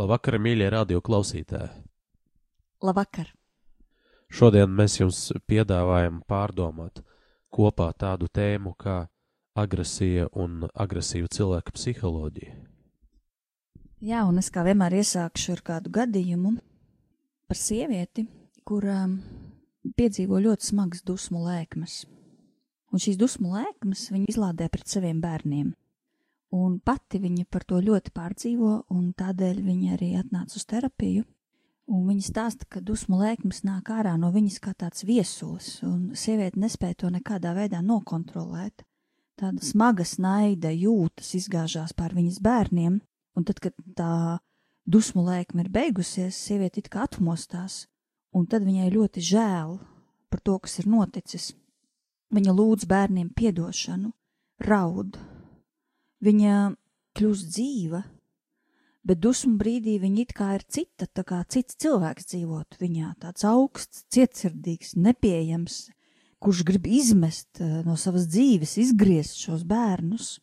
Labvakar, mīļie radio klausītāji! Labvakar! Šodien mēs jums piedāvājam pārdomāt kopā tādu tēmu kā agresija un agresīva cilvēka psiholoģija. Jā, un es kā vienmēr iesākšu ar kādu gadījumu par sievieti, kura piedzīvo ļoti smagas dusmu lēkmes. Un šīs dusmu lēkmes viņa izlādē pret saviem bērniem. Un pati viņa par to ļoti pārdzīvo, un tādēļ viņa arī atnāca uz terapiju. Un viņa stāsta, ka dusmu lēkmes nāk ārā no viņas kā tāds viesulis, un sieviete nespēja to nekādā veidā nokontrolēt. Tāda smaga naida jūtas izgāžās pār viņas bērniem, un tad, kad tā dusmu lēkme ir beigusies, sieviete it kā atmostās, un tad viņai ļoti žēl par to, kas ir noticis. Viņa lūdz bērniem piedošanu, raud, Viņa kļūst dzīva, bet dusmu brīdī viņa it kā ir cita, tā kā cits cilvēks dzīvot viņā, tāds augsts, cietsirdīgs, nepieejams, kurš grib izmest eh, no savas dzīves, izgriezt šos bērnus.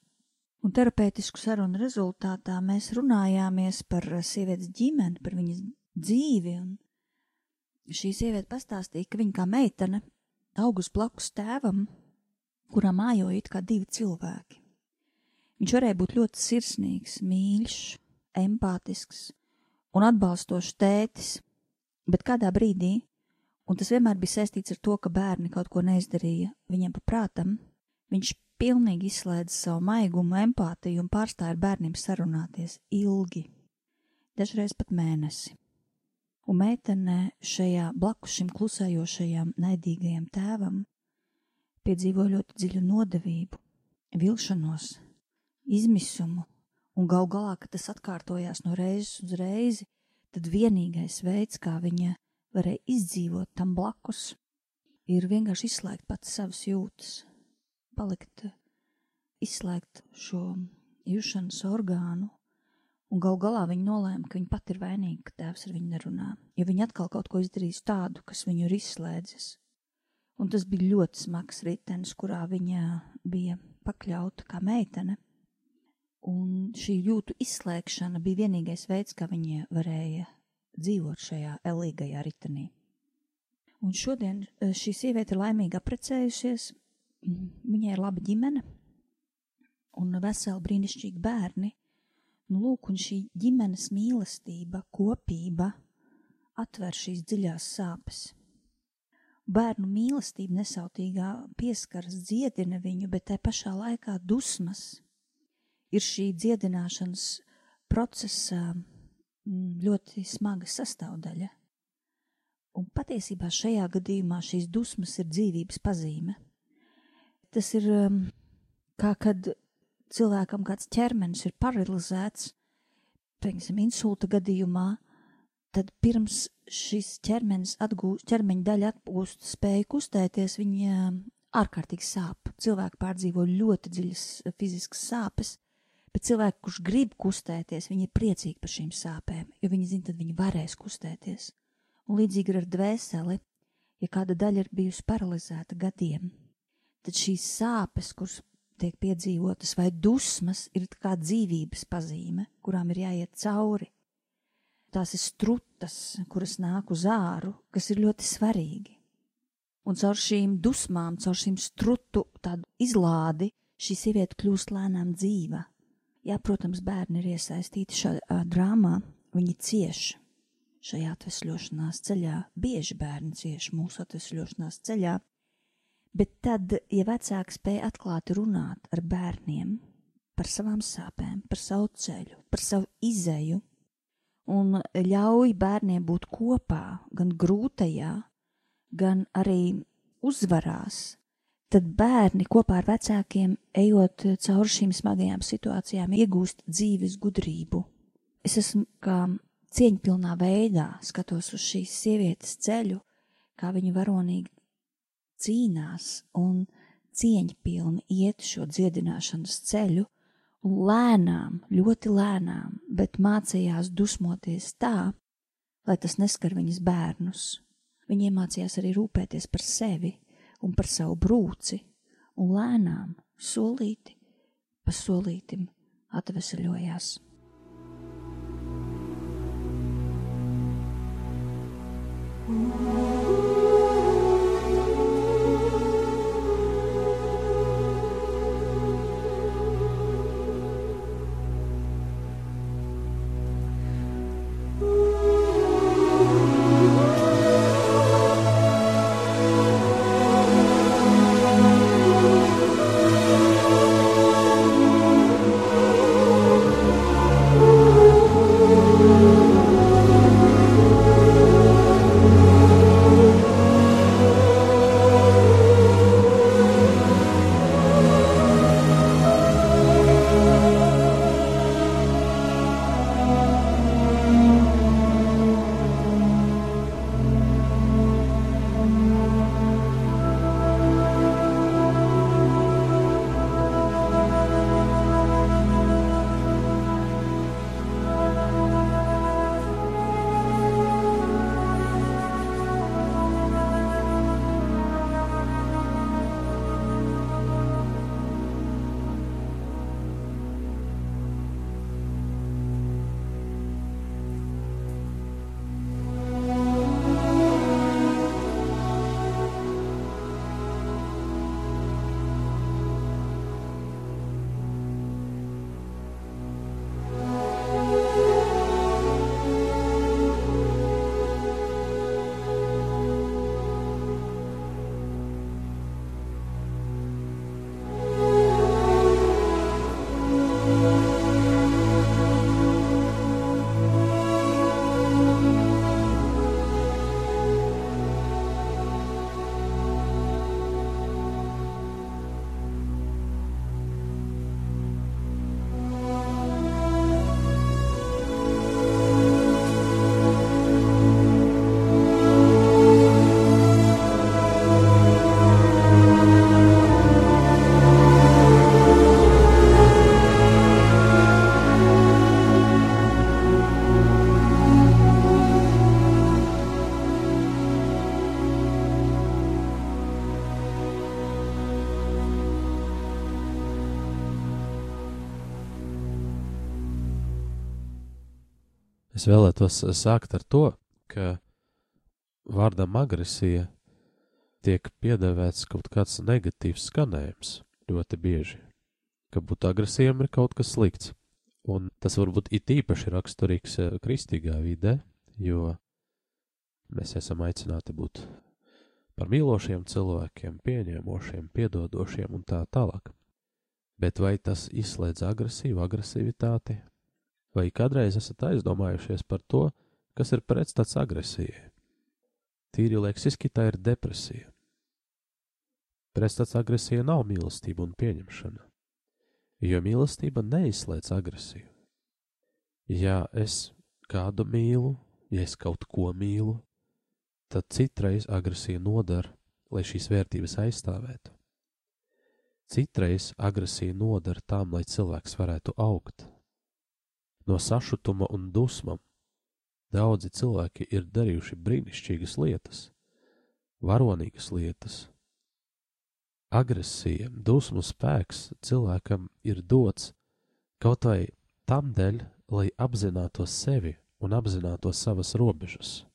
Un terapeitisku sarunu rezultātā mēs runājāmies par sievietes ģimeni, par viņas dzīvi, šī sieviete pastāstīja, ka viņa kā meitene augus blakus tēvam, kurā mājoja it kā divi cilvēki. Viņš varēja būt ļoti sirsnīgs, mīļš, empātisks un atbalstošs tētis, bet kādā brīdī, un tas vienmēr bija saistīts ar to, ka bērni kaut ko neizdarīja viņam paprātam, viņš pilnīgi izslēdza savu maigumu, empātiju un pārstāja ar bērniem sarunāties ilgi, dažreiz pat mēnesi. Un meitene šajā blakus šim klusējošajam, naidīgajam tēvam piedzīvo ļoti dziļu nodevību, vilšanos, izmisumu, un gal galā, kad tas atkārtojās no reizes uz reizi, tad vienīgais veids, kā viņa varēja izdzīvot tam blakus, ir vienkārši izslēgt pats savas jūtas, palikt, izslēgt šo jušanas orgānu, un gal galā viņa nolēma, ka viņa pati ir vainīga, ka tēvs ar viņu nerunā, jo viņa atkal kaut ko izdarīs tādu, kas viņu ir izslēdzis. Un tas bija ļoti smags ritenis, kurā viņa bija pakļauta kā meitene. Un šī jūtu izslēgšana bija vienīgais veids, kā viņi varēja dzīvot šajā elīgajā ritenī. Un šodien eh, šī sieviete ir laimīgi apprecējusies, viņai ir laba ģimene un veseli brīnišķīgi bērni. Nu, lūk, un šī ģimenes mīlestība, kopība atver šīs dziļās sāpes. Bērnu mīlestība nesautīgā pieskaras dziedina viņu, bet te pašā laikā dusmas ir šī dziedināšanas procesa mm, ļoti smaga sastāvdaļa. Un patiesībā šajā gadījumā šīs dusmas ir dzīvības pazīme. Tas ir um, kā kad cilvēkam kāds ķermenis ir paralizēts, piemēram, insulta gadījumā, tad pirms šis ķermenis atgūst, ķermeņa daļa atgūst spēju kustēties, viņa ārkārtīgi sāp. Cilvēki pārdzīvo ļoti dziļas fiziskas sāpes, Bet cilvēki, kurš grib kustēties, viņi ir priecīgi par šīm sāpēm, jo viņi zina, tad viņi varēs kustēties. Un līdzīgi ar dvēseli, ja kāda daļa ir bijusi paralizēta gadiem, tad šīs sāpes, kuras tiek piedzīvotas, vai dusmas, ir kā dzīvības pazīme, kurām ir jāiet cauri. Tās ir strutas, kuras nāk uz āru, kas ir ļoti svarīgi. Un caur šīm dusmām, caur šīm strutu izlādi, šī sieviete kļūst lēnām dzīva, Jā, protams, bērni ir iesaistīti šajā drāmā, viņi cieš šajā atvesļošanās ceļā. Bieži bērni cieš mūsu atvesļošanās ceļā, bet tad, ja vecāki spēj atklāti runāt ar bērniem par savām sāpēm, par savu ceļu, par savu izēju, un ļauj bērniem būt kopā gan grūtajā, gan arī uzvarās, tad bērni kopā ar vecākiem, ejot cauri šīm smagajām situācijām, iegūst dzīves gudrību. Es esmu kā cieņpilnā veidā skatos uz šīs sievietes ceļu, kā viņa varonīgi cīnās un cieņpilni iet šo dziedināšanas ceļu, un lēnām, ļoti lēnām, bet mācījās dusmoties tā, lai tas neskar viņas bērnus. Viņa iemācījās arī rūpēties par sevi un par savu brūci, un lēnām, solīti pa solītim atvesaļojās. Ooh. Es vēlētos sākt ar to, ka vārdam agresija tiek piedēvēts kaut kāds negatīvs skanējums ļoti bieži, ka būt agresīvam ir kaut kas slikts. Un tas varbūt it īpaši raksturīgs eh, kristīgā vidē, jo mēs esam aicināti būt par mīlošiem cilvēkiem, pieņēmošiem, piedodošiem un tā tālāk. Bet vai tas izslēdz agresīvu, agresivitāti? Vai kādreiz esat aizdomājušies par to, kas ir pretstats agresijai? Tīri leksiski tā ir depresija. Pretstats agresija nav mīlestība un pieņemšana, jo mīlestība neizslēdz agresiju. Ja es kādu mīlu, ja es kaut ko mīlu, tad citreiz agresija nodara, lai šīs vērtības aizstāvētu. Citreiz agresija nodara tām, lai cilvēks varētu augt, no sašutuma un dusmām. Daudzi cilvēki ir darījuši brīnišķīgas lietas, varonīgas lietas. Agresija, dusmu spēks cilvēkam ir dots kaut vai tam dēļ, lai apzinātos sevi un apzinātos savas robežas.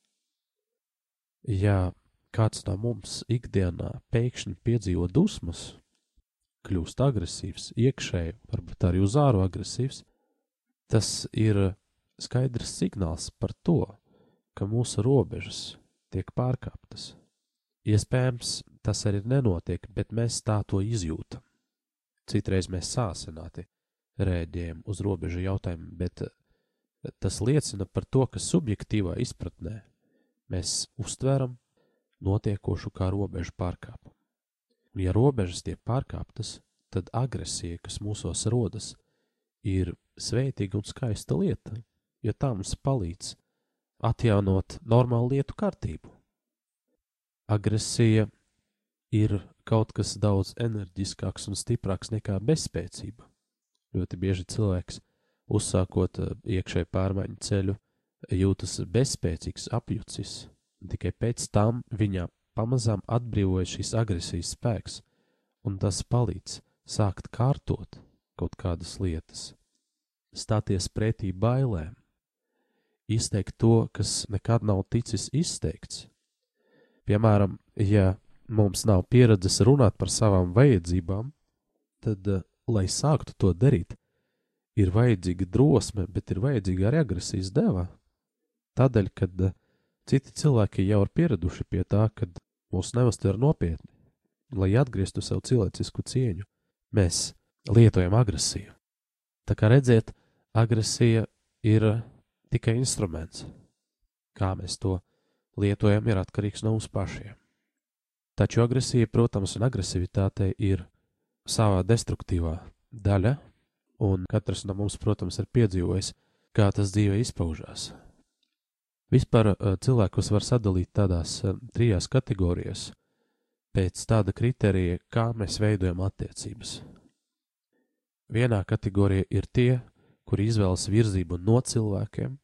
Ja kāds no mums ikdienā pēkšņi piedzīvo dusmas, kļūst agresīvs, iekšēji, varbūt arī uz āru agresīvs, Tas ir skaidrs signāls par to, ka mūsu robežas tiek pārkāptas. Iespējams, tas arī nenotiek, bet mēs tā to izjūtam. Citreiz mēs sāsināti rēģējam uz robežu jautājumu, bet tas liecina par to, ka subjektīvā izpratnē mēs uztveram notiekošu kā robežu pārkāpumu. Un, ja robežas tiek pārkāptas, tad agresija, kas mūsos rodas, ir svētīga un skaista lieta, jo tā mums palīdz atjaunot normālu lietu kārtību. Agresija ir kaut kas daudz enerģiskāks un stiprāks nekā bezspēcība. Ļoti bieži cilvēks, uzsākot eh, iekšēju pārmaiņu ceļu, jūtas bezspēcīgs, apjucis, tikai pēc tam viņā pamazām atbrīvojas šīs agresijas spēks, un tas palīdz sākt kārtot kaut kādas lietas, stāties pretī bailēm, izteikt to, kas nekad nav ticis izteikts. Piemēram, ja mums nav pieredzes runāt par savām vajadzībām, tad, eh, lai sāktu to darīt, ir vajadzīga drosme, bet ir vajadzīga arī agresijas deva. Tādēļ, kad eh, citi cilvēki jau ir pieraduši pie tā, ka mūs neuztver nopietni, lai atgrieztu savu cilvēcisku cieņu, mēs lietojam agresiju. Tā kā redziet, agresija ir tikai instruments. Kā mēs to lietojam, ir atkarīgs no mums pašiem. Taču agresija, protams, un agresivitāte ir savā destruktīvā daļa, un katrs no mums, protams, ir piedzīvojis, kā tas dzīvē izpaužās. Vispār eh, cilvēkus var sadalīt tādās eh, trijās kategorijās, pēc tāda kriterija, kā mēs veidojam attiecības. Vienā kategorijā ir tie, kuri izvēlas virzību no cilvēkiem,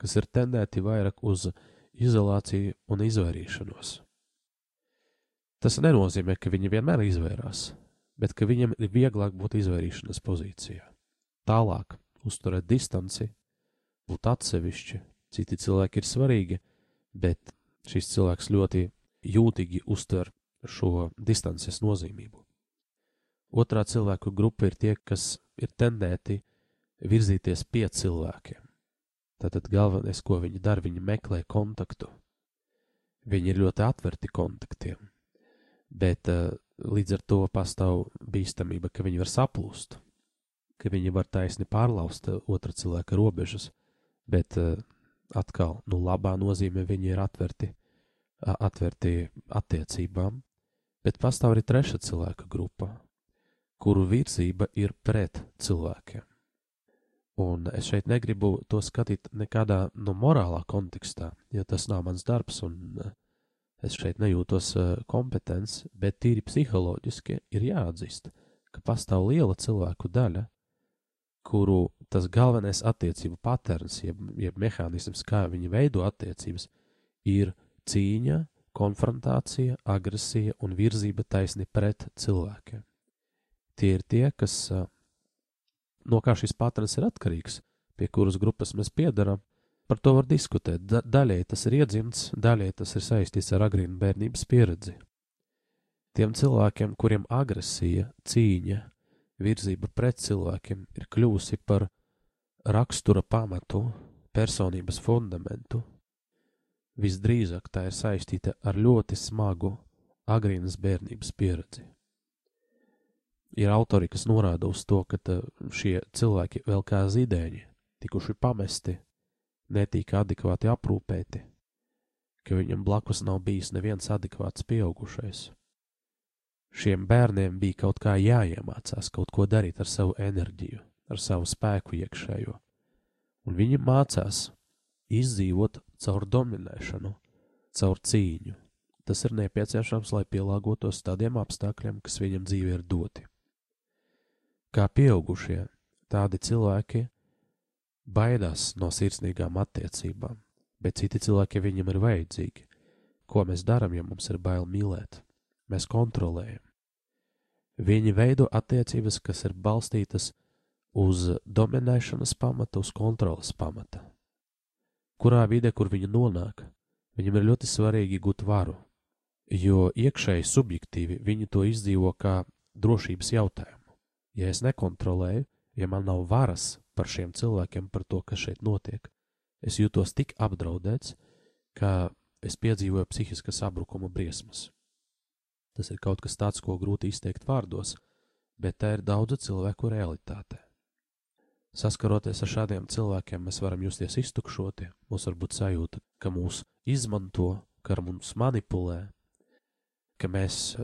kas ir tendēti vairāk uz izolāciju un izvairīšanos. Tas nenozīmē, ka viņi vienmēr izvairās, bet ka viņam ir vieglāk būt izvairīšanās pozīcijā. Tālāk, uzturēt distanci, būt atsevišķi, citi cilvēki ir svarīgi, bet šis cilvēks ļoti jūtīgi uztver šo distances nozīmību. Otrā cilvēku grupa ir tie, kas ir tendēti virzīties pie cilvēkiem. Tātad galvenais, ko viņi dara, viņi meklē kontaktu. Viņi ir ļoti atverti kontaktiem bet uh, līdz ar to pastāv bīstamība, ka viņi var saplūst, ka viņi var taisni pārlauzt uh, otra cilvēka robežas, bet uh, atkal, nu, labā nozīmē viņi ir atverti, atverti attiecībām, bet pastāv arī treša cilvēka grupa, kuru virzība ir pret cilvēkiem. Un es šeit negribu to skatīt nekādā no nu, morālā kontekstā, jo tas nav mans darbs, un uh, es šeit nejūtos uh, kompetents, bet tīri psiholoģiski ir jāatzīst, ka pastāv liela cilvēku daļa, kuru tas galvenais attiecību patērns, jeb, jeb mehānisms, kā viņi veido attiecības, ir cīņa, konfrontācija, agresija un virzība taisni pret cilvēkiem. Tie ir tie, kas, no kā šis patērns ir atkarīgs, pie kuras grupas mēs piedarām, Par to var diskutēt. Da daļai tas ir iedzimts, daļai tas ir saistīts ar agrīnu bērnības pieredzi. Tiem cilvēkiem, kuriem agresija, cīņa, virzība pret cilvēkiem ir kļuvusi par rakstura pamatu, personības fundamentu, visdrīzāk tā ir saistīta ar ļoti smagu agrīnas bērnības pieredzi. Ir autori, kas norāda uz to, ka šie cilvēki vēl kā zīdēņi tikuši pamesti netika adekvāti aprūpēti, ka viņam blakus nav bijis neviens adekvāts pieaugušais. Šiem bērniem bija kaut kā jāiemācās kaut ko darīt ar savu enerģiju, ar savu spēku iekšējo, un viņi mācās izdzīvot caur dominēšanu, caur cīņu. Tas ir nepieciešams, lai pielāgotos tādiem apstākļiem, kas viņam dzīvē ir doti. Kā pieaugušie, tādi cilvēki baidās no sirsnīgām attiecībām, bet citi cilvēki viņam ir vajadzīgi. Ko mēs darām, ja mums ir bail mīlēt? Mēs kontrolējam. Viņi veido attiecības, kas ir balstītas uz dominēšanas pamata, uz kontrolas pamata. Kurā vidē, kur viņi nonāk, viņam ir ļoti svarīgi gūt varu, jo iekšēji subjektīvi viņi to izdzīvo kā drošības jautājumu. Ja es nekontrolēju, ja man nav varas par šiem cilvēkiem, par to, kas šeit notiek. Es jūtos tik apdraudēts, ka es piedzīvoju psihiskas sabrukuma briesmas. Tas ir kaut kas tāds, ko grūti izteikt vārdos, bet tā ir daudzu cilvēku realitāte. Saskaroties ar šādiem cilvēkiem, mēs varam justies iztukšoti, mums var būt sajūta, ka mūs izmanto, ka ar mums manipulē, ka mēs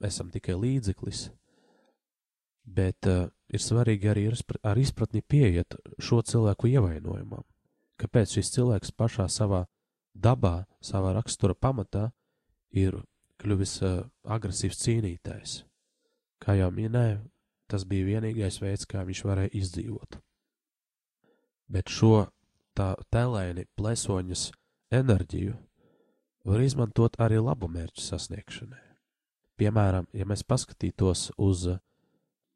esam tikai līdzeklis, bet uh, ir svarīgi arī ar izpratni pieiet šo cilvēku ievainojumam. Kāpēc šis cilvēks pašā savā dabā, savā rakstura pamatā ir kļuvis uh, agresīvs cīnītājs? Kā jau minēju, tas bija vienīgais veids, kā viņš varēja izdzīvot. Bet šo tā tēlēni plesoņas enerģiju var izmantot arī labu mērķu sasniegšanai. Piemēram, ja mēs paskatītos uz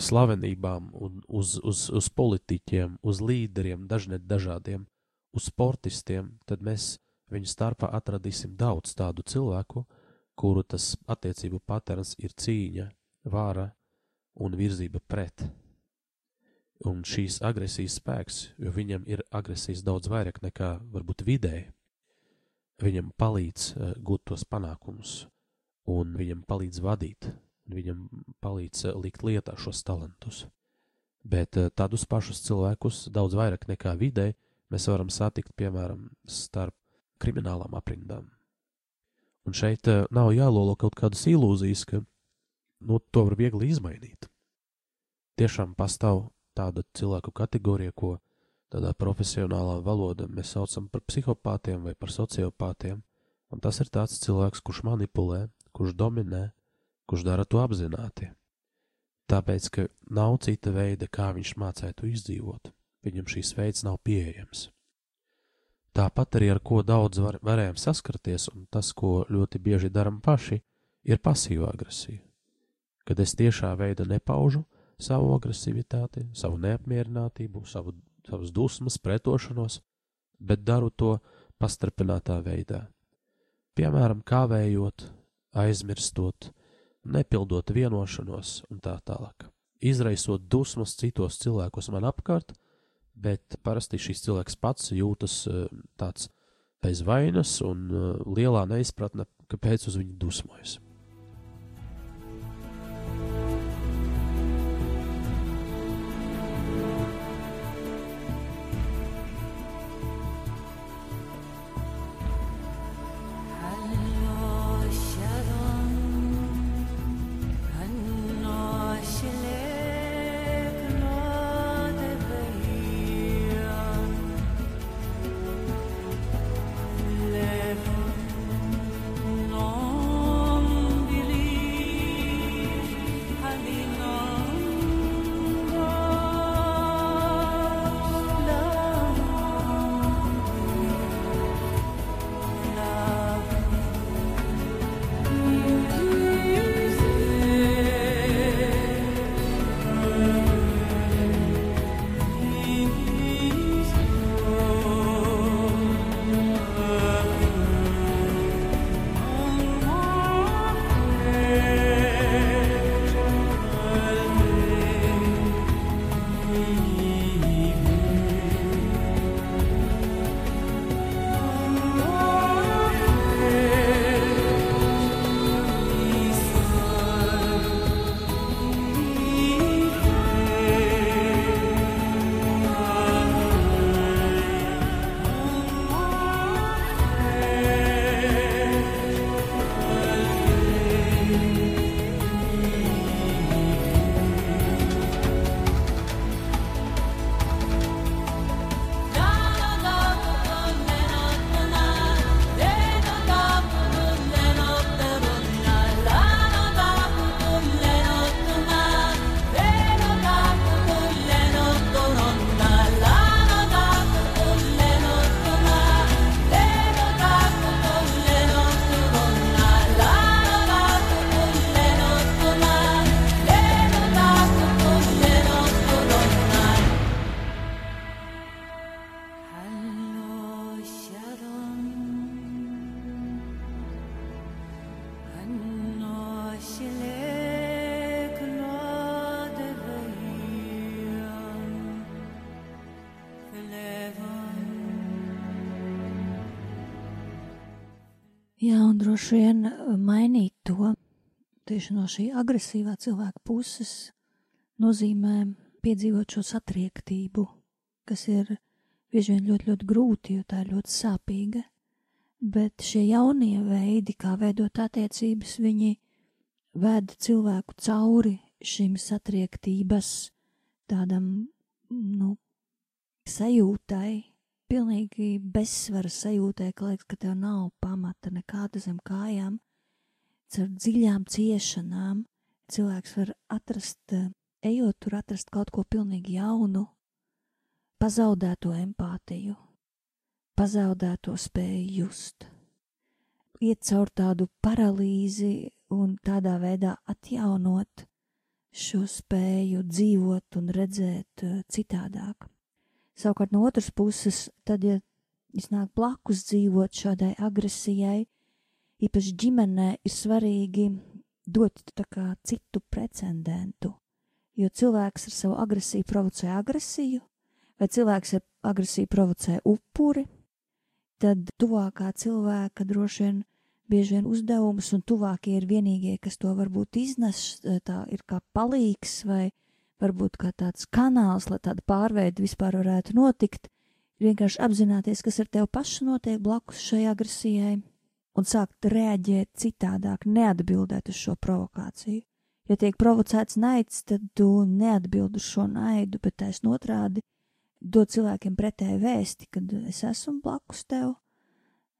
slavenībām, uz, uz, uz politiķiem, uz līderiem, dažnet dažādiem, uz sportistiem, tad mēs viņu starpā atradīsim daudz tādu cilvēku, kuru tas attiecību patērns ir cīņa, vāra un virzība pret. Un šīs agresijas spēks, jo viņam ir agresijas daudz vairāk nekā varbūt vidēji, viņam palīdz uh, gūt tos panākumus, un viņam palīdz vadīt, un viņam palīdz uh, likt lietā šos talantus. Bet uh, tādus pašus cilvēkus, daudz vairāk nekā vidēji, mēs varam satikt, piemēram, starp kriminālām aprindām. Un šeit uh, nav jālolo kaut kādas ilūzijas, ka nu, to var viegli izmainīt. Tiešām pastāv tāda cilvēku kategorija, ko tādā profesionālā valodā mēs saucam par psihopātiem vai par sociopātiem, un tas ir tāds cilvēks, kurš manipulē, kurš dominē, kurš dara to apzināti. Tāpēc, ka nav cita veida, kā viņš mācētu izdzīvot, viņam šīs veids nav pieejams. Tāpat arī ar ko daudz var, varējām saskarties, un tas, ko ļoti bieži darām paši, ir pasīva agresija kad es tiešā veidā nepaužu savu agresivitāti, savu neapmierinātību, savu, savas dusmas, pretošanos, bet daru to pastarpinātā veidā. Piemēram, kavējot, aizmirstot, nepildot vienošanos un tā tālāk. Izraisot dusmas citos cilvēkos man apkārt, bet parasti šis cilvēks pats jūtas eh, tāds bez vainas un eh, lielā neizpratne, kāpēc uz viņu dusmojas. Un droši vien uh, mainīt to tieši no šī agresīvā cilvēka puses nozīmē piedzīvot šo satriektību, kas ir bieži vien ļoti, ļoti grūti, jo tā ir ļoti sāpīga. Bet šie jaunie veidi, kā veidot attiecības, viņi ved cilvēku cauri šim satriektības tādam, nu, sajūtai, pilnīgi bezsvara sajūtai, ka liekas, ka tev nav pamata nekāda zem kājām, caur dziļām ciešanām cilvēks var atrast, ejot tur, atrast kaut ko pilnīgi jaunu, pazaudēto empātiju, pazaudēto spēju just, iet caur tādu paralīzi un tādā veidā atjaunot šo spēju dzīvot un redzēt uh, citādāk. Savukārt no otras puses, tad, ja iznāk blakus dzīvot šādai agresijai, īpaši ģimenē, ir svarīgi dot kā citu precedentu. Jo cilvēks ar savu agresiju provocē agresiju, vai cilvēks ar agresiju provocē upuri, tad tuvākā cilvēka droši vien bieži vien uzdevums, un tuvākie ir vienīgie, kas to varbūt iznes, tā ir kā palīgs vai varbūt kā tāds kanāls, lai tāda pārveide vispār varētu notikt, ir vienkārši apzināties, kas ar tevi pašu notiek blakus šai agresijai, un sākt reaģēt citādāk, neatbildēt uz šo provokāciju. Ja tiek provocēts naids, tad tu neatbild uz šo naidu, bet taisn otrādi dod cilvēkiem pretēju vēsti, kad es esmu blakus tev,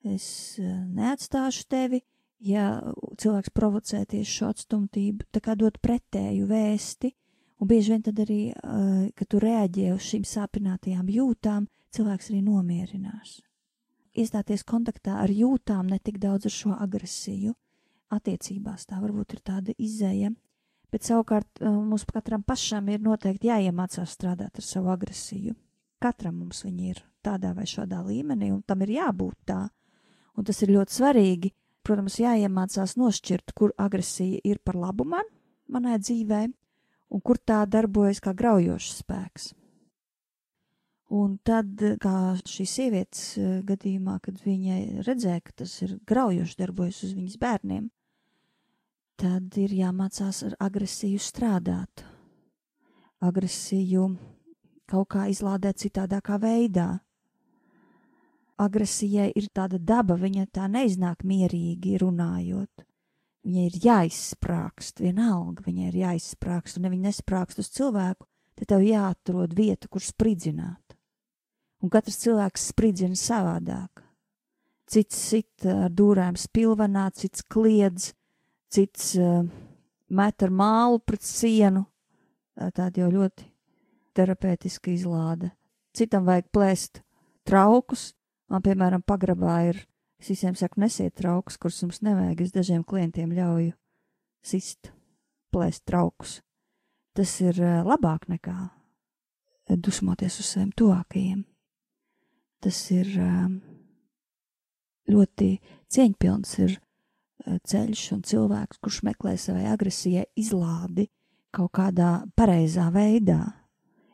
es eh, neatstāšu tevi, ja cilvēks provocē tieši šo atstumtību, tā kā dot pretēju vēsti, un bieži vien tad arī, uh, kad tu reaģē uz šīm sāpinātajām jūtām, cilvēks arī nomierinās. Iestāties kontaktā ar jūtām, ne tik daudz ar šo agresiju, attiecībās tā varbūt ir tāda izēja, bet savukārt uh, mums katram pašam ir noteikti jāiemācās strādāt ar savu agresiju. Katram mums viņa ir tādā vai šādā līmenī, un tam ir jābūt tā un tas ir ļoti svarīgi. Protams, jāiemācās nošķirt, kur agresija ir par labu man, manai dzīvē, un kur tā darbojas kā graujošs spēks. Un tad, kā šīs sievietes eh, gadījumā, kad viņai redzēja, ka tas ir graujoši darbojas uz viņas bērniem, tad ir jāmācās ar agresiju strādāt. Agresiju kaut kā izlādēt citādākā veidā, agresijai ir tāda daba, viņa tā neiznāk mierīgi runājot. Viņai ir jāizsprāgst, vienalga viņai ir jāizsprāgst, un ja viņa nesprāgst uz cilvēku, tad tev jāatrod vieta, kur spridzināt. Un katrs cilvēks spridzina savādāk. Cits sit ar dūrēm spilvenā, cits kliedz, cits uh, met ar mālu pret sienu. Tāda jau ļoti terapeitiska izlāde. Citam vajag plēst traukus, Man, piemēram, pagrabā ir, es visiem saku, nesiet traukus, kurus jums nevajag. Es dažiem klientiem ļauju sist, plēst traukus. Tas ir eh, labāk nekā dusmoties uz saviem tuvākajiem. Tas ir eh, ļoti cieņpilns ir eh, ceļš un cilvēks, kurš meklē savai agresijai izlādi kaut kādā pareizā veidā.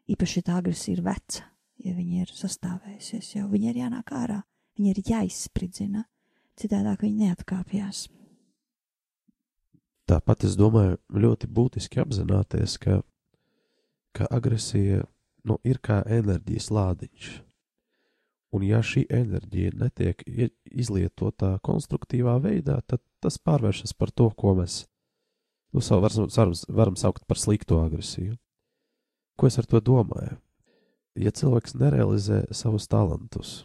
Īpaši tā agresija ir veca ja viņa ir sastāvējusies, jo viņa ir jānāk ārā, viņa ir jāizspridzina, citādāk viņa neatkāpjas. Tāpat es domāju, ļoti būtiski apzināties, ka, ka agresija nu, ir kā enerģijas lādiņš. Un, ja šī enerģija netiek izlietota konstruktīvā veidā, tad tas pārvēršas par to, ko mēs nu, varam, varam, varam saukt par sliktu agresiju. Ko es ar to domāju? ja cilvēks nerealizē savus talantus,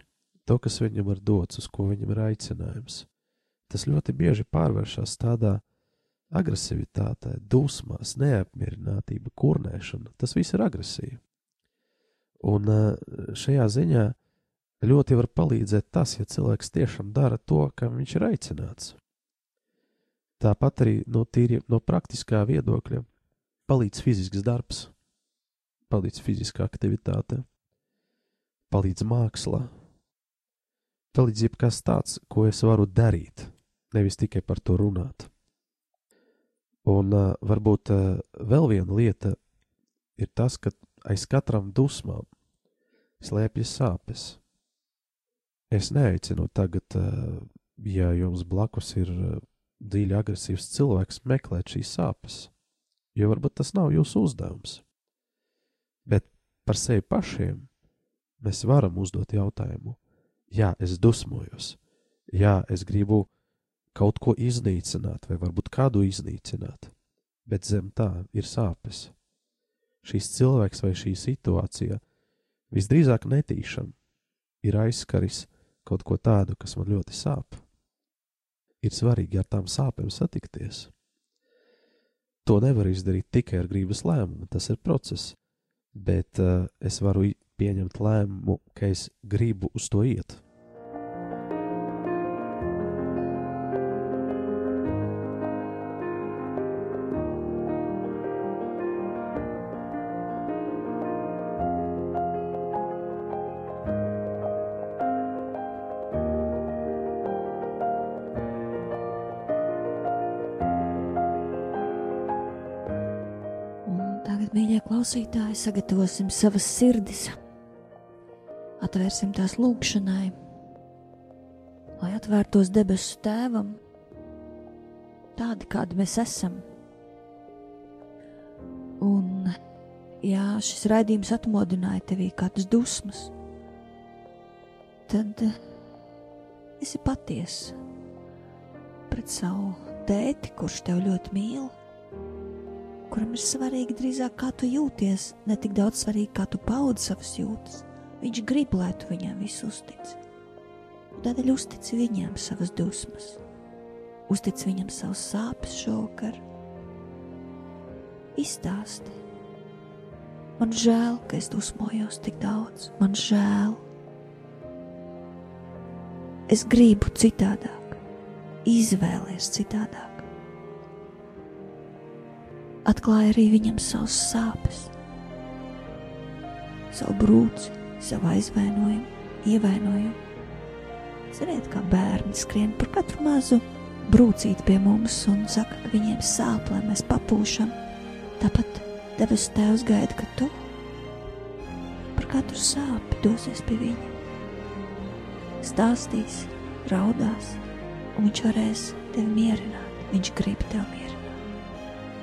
to, kas viņam ir dots, uz ko viņam ir aicinājums, tas ļoti bieži pārvēršas tādā agresivitātē, dusmās, neapmierinātība, kurnēšana. Tas viss ir agresija. Un šajā ziņā ļoti var palīdzēt tas, ja cilvēks tiešām dara to, kam viņš ir aicināts. Tāpat arī no, tīri, no praktiskā viedokļa palīdz fizisks darbs palīdz fiziskā aktivitāte, palīdz māksla, palīdz jebkas tāds, ko es varu darīt, nevis tikai par to runāt. Un uh, varbūt uh, vēl viena lieta ir tas, ka aiz katram dusmām slēpjas sāpes. Es neaicinu tagad, uh, ja jums blakus ir uh, dziļi agresīvs cilvēks, meklēt šīs sāpes, jo varbūt tas nav jūsu uzdevums. Bet par sevi pašiem mēs varam uzdot jautājumu, jā, es dusmojos, jā, es gribu kaut ko iznīcināt, vai varbūt kādu iznīcināt, bet zem tā ir sāpes. Šis cilvēks vai šī situācija visdrīzāk netīšām ir aizskaris kaut ko tādu, kas man ļoti sāp. Ir svarīgi ar tām sāpēm satikties. To nevar izdarīt tikai ar gribas lēmumu, tas ir process, bet uh, es varu pieņemt lēmumu, ka es gribu uz to iet. klausītāji, sagatavosim savas sirdis, atvērsim tās lūgšanai, lai atvērtos debesu tēvam, tādi kādi mēs esam. Un, ja šis raidījums atmodināja tevī kādas dusmas, tad esi patiesa pret savu tēti, kurš tev ļoti mīl kuram ir svarīgi drīzāk, kā tu jūties, ne tik daudz svarīgi, kā tu paudi savas jūtas. Viņš grib, lai tu viņam visu uztici. Tādēļ uztici viņam savas dusmas, uztici viņam savus sāpes šovakar. Izstāsti. Man žēl, ka es dusmojos tik daudz. Man žēl. Es gribu citādāk, izvēlēties citādāk atklāja arī viņam savas sāpes, savu brūci, savu aizvainojumu, ievainojumu. Ziniet, kā bērni skrien par katru mazu brūcīti pie mums un saka, ka viņiem sāp, lai mēs papūšam. Tāpat debesu tēvs gaida, ka tu par katru sāpi dosies pie viņa. Stāstīs, raudās, un viņš varēs tevi mierināt. Viņš grib tevi mierināt.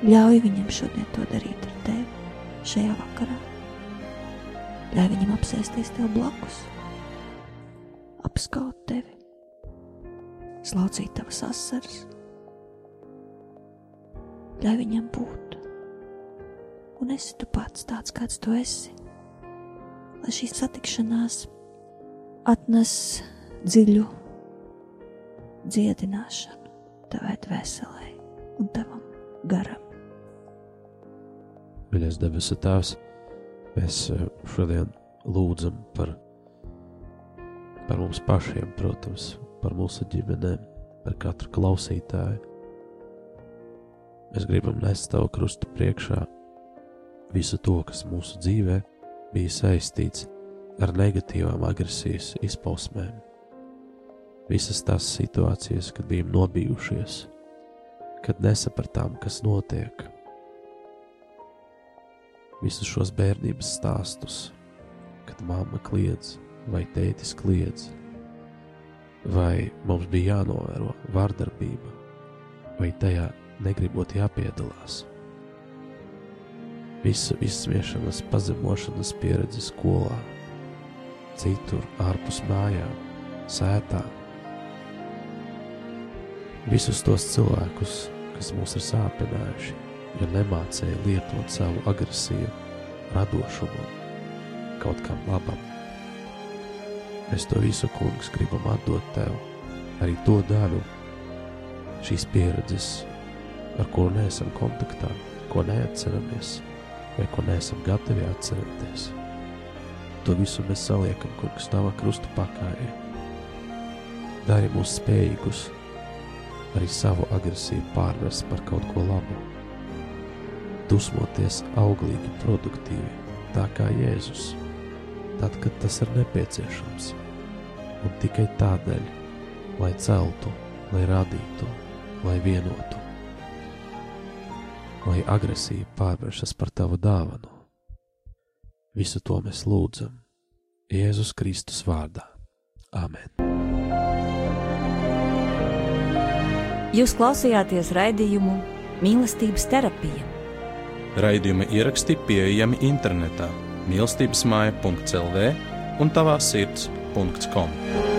Ļauj viņam šodien to darīt ar tevi šajā vakarā. Ļauj viņam apsēsties tev blakus, apskaut tevi, slaucīt tavas asaras. Ļauj viņam būt, un esi tu pats tāds, kāds tu esi. Lai šī satikšanās atnes dziļu dziedināšanu tavai dvēselē un tavam garam. Mīļais debesu Tēvs, mēs eh, šodien lūdzam par, par mums pašiem, protams, par mūsu ģimenēm, par katru klausītāju. Mēs gribam nest Tavu krustu priekšā visu to, kas mūsu dzīvē bija saistīts ar negatīvām agresijas izpausmēm. Visas tās situācijas, kad bijām nobijušies, kad nesapratām, kas notiek visus šos bērnības stāstus, kad mamma kliedz vai tētis kliedz, vai mums bija jānovēro vardarbība, vai tajā negribot jāpiedalās. Visa izsmiešanas, pazemošanas pieredze skolā, citur ārpus mājām, sētā. Visus tos cilvēkus, kas mūs ir sāpinājuši, jo nemācēja lietot savu agresiju, radošumu kaut kam labam. Mēs to visu, kungs, gribam atdot tev, arī to daļu šīs pieredzes, ar kuru neesam kontaktā, ko neatceramies vai ko neesam gatavi atcerēties. To visu mēs saliekam, kungs, tavā krusta pakājē. Dari mūs spējīgus arī savu agresiju pārvērst par kaut ko labu dusmoties auglīgi, produktīvi, tā kā Jēzus, tad, kad tas ir nepieciešams, un tikai tādēļ, lai celtu, lai radītu, lai vienotu, lai agresija pārvēršas par tavu dāvanu. Visu to mēs lūdzam Jēzus Kristus vārdā. Amen! Jūs klausījāties raidījumu Mīlestības terapija Raidījuma ieraksti pieejami internetā mīlestības māja.clv un tavā sirds.com.